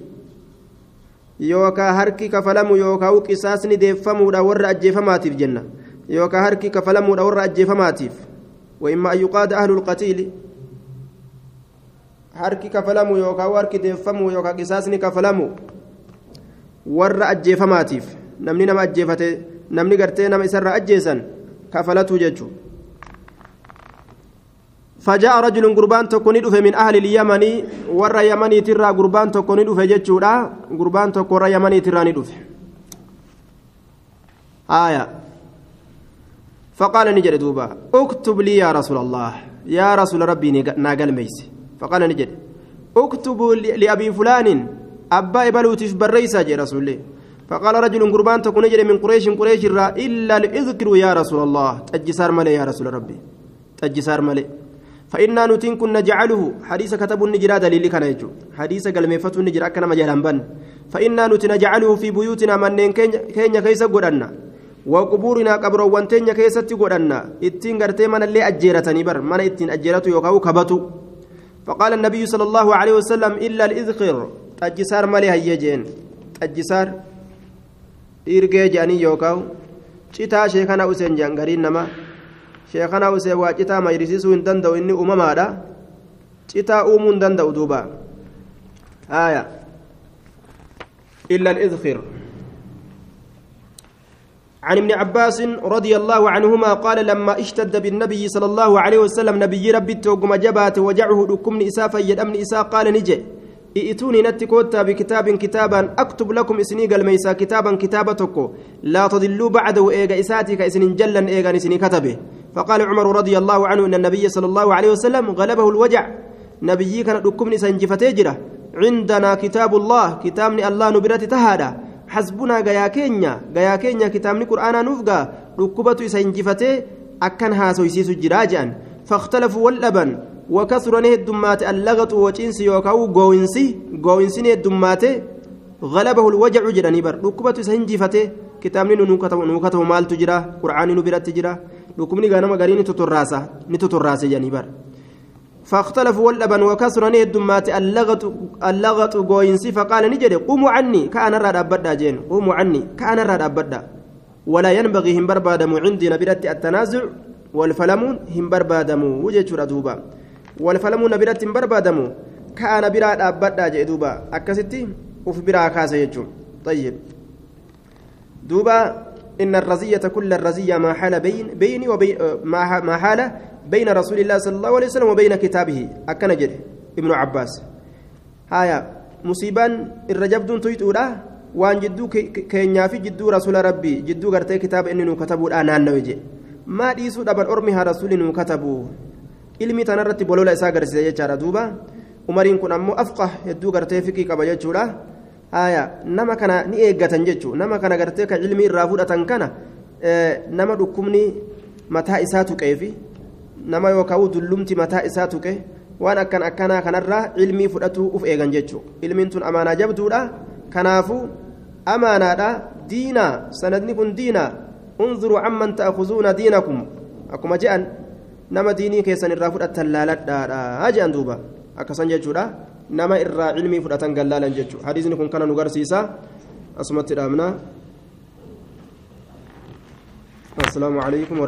يوكا هركي كفلمو يوكا وقصاصني ديفمو دا ور أجيفماتيف جنة يوكا هركي كفلمو دا ور أجيفماتيف وإما أن يقاد أهل القتيل harki kafalamu yookaan harki deeffamu yookaan qisaasni kafalamu warra ajjeefamaatiif namni nama ajjeefate namni gartee nama isarra ajjeesan kafalatu jechuudha. فجاء رجل قربان تكوني دفه من أهل اليمن ور يمني ترى قربان تكوني دفه جتشورا قربان تكور يمني تراني دفه آية فقال نجد دوبا اكتب لي يا رسول الله. يا رسول ربي ناقل ميس. فقال نجد اكتب لأبي فلان. أبا إبلوتف بريسا جي رسول الله فقال رجل قربان تكون نجد من قريش قريش الرا إلا لإذكر يا رسول الله. تجسار ملي يا رسول ربي. تجسار ملي. فإنا نتين كن نجعله. حديث كتب النجرة دليل كان يجو. حديث قال ميفت النجرة كان مجالا بن. فإنا نتين نجعله في بيوتنا من كينيا كيس قدنا وقبورنا قبر وانتين كيس قدنا اتين قرتي من اللي أجيرتني بر من اتين أجيرته يوكاو كبتو فقال النبي صلى الله عليه وسلم إلا الإذخر تجسار مالي هيجين تجسار إرجع جاني يوكاو citaa sheekana useen jangariin nama. Sheekana usee waa citaa mayrisiisuu hin danda'u inni uumamaadha citaa uumuu hin danda'u duuba. Aya illa alidkhir عن ابن عباس رضي الله عنهما قال لما اشتد بالنبي صلى الله عليه وسلم نبي ربي توقم جبات وجعه لكم إسافا يدمن إسا قال نجي. ائتوني نتكوتا بكتاب كتابا أكتب لكم اسني الميسا كتابا كتابتك لا تضلوا بعد وإيغا إساتك اسن جلا إيغا اسني كتبه. فقال عمر رضي الله عنه إن النبي صلى الله عليه وسلم غلبه الوجع. نبي كان دكمني سنجفتيجرا عندنا كتاب الله كتابني الله نبرت تهادا حسبنا غيا كينيا غيا كينيا كتابني قرانا نفغا دكبتو سنجفتي أكن هاسو يسيسو جراجان. فاختلفوا واللبن وكثر نهدمات اللغط وجنس يوكاو غوينسي غوينسي نهدمات غلبه الوجع جراني بر ركبته سنجفته كتابني نوكتو نوكتو مال تجرا قرآن نبرت تجرا ركبني غنم غريني تتراسا نتتراسا جاني بر فاختلفوا واللبن وكثر نهدمات اللغط اللغط غوينسي فقال نجد قوموا عني. كأن راد أبدا جين قوموا عني. كأن راد أبدا. ولا ينبغي هم بربادم عندي نبرت التنازع والفلمون هم بربادم وجه دوبا. biratti hin barbaadamu kaana biraa dhaabbadhaa jedhe duuba akkasitti uf biraa kaase jechuun طيب. دوبا إن الرزية كل الرزية ما حال بين بيني وبين ما حال بين رسول الله صلى الله عليه وسلم وبين كتابه أكن جده ابن عباس هايا مصيبان الرجب دون تويتورا وان جدو كينيا في جدو رسول ربي جدو غرتي كتاب إنه كتبوا الآن نوجي ما ديسو دبر أرمها رسول إنه كتبوا ilmi tanarratti bolola isaa agarsiisa jechaadha duuba umariin kun ammoo afqa hedduu gartee fiqii qaba jechuudha haya nama kana ni eeggatan jechuu nama kana gartee kan ilmi irraa fudhatan kana nama dhukkubni mataa isaa tuqeefi nama yookaan dullumti mataa isaa tuqe waan akkan akkanaa kanarraa ilmii fudhatu uf eegan jechuu ilmiin tun amaanaa jabduudha kanaafu amaanaadha diinaa sanadni kun diinaa unzuruu amman ta'akuzuuna diinakum akkuma je'an nama diinii keessan irraa fudhatan laaladhaadha jedhan duuba akkasan jechuudha nama irraa cilmii fudhatan gallaalan jechuudha hadiisni kun kana nu garsiisa asumatti dhaabna assalaamu alaikum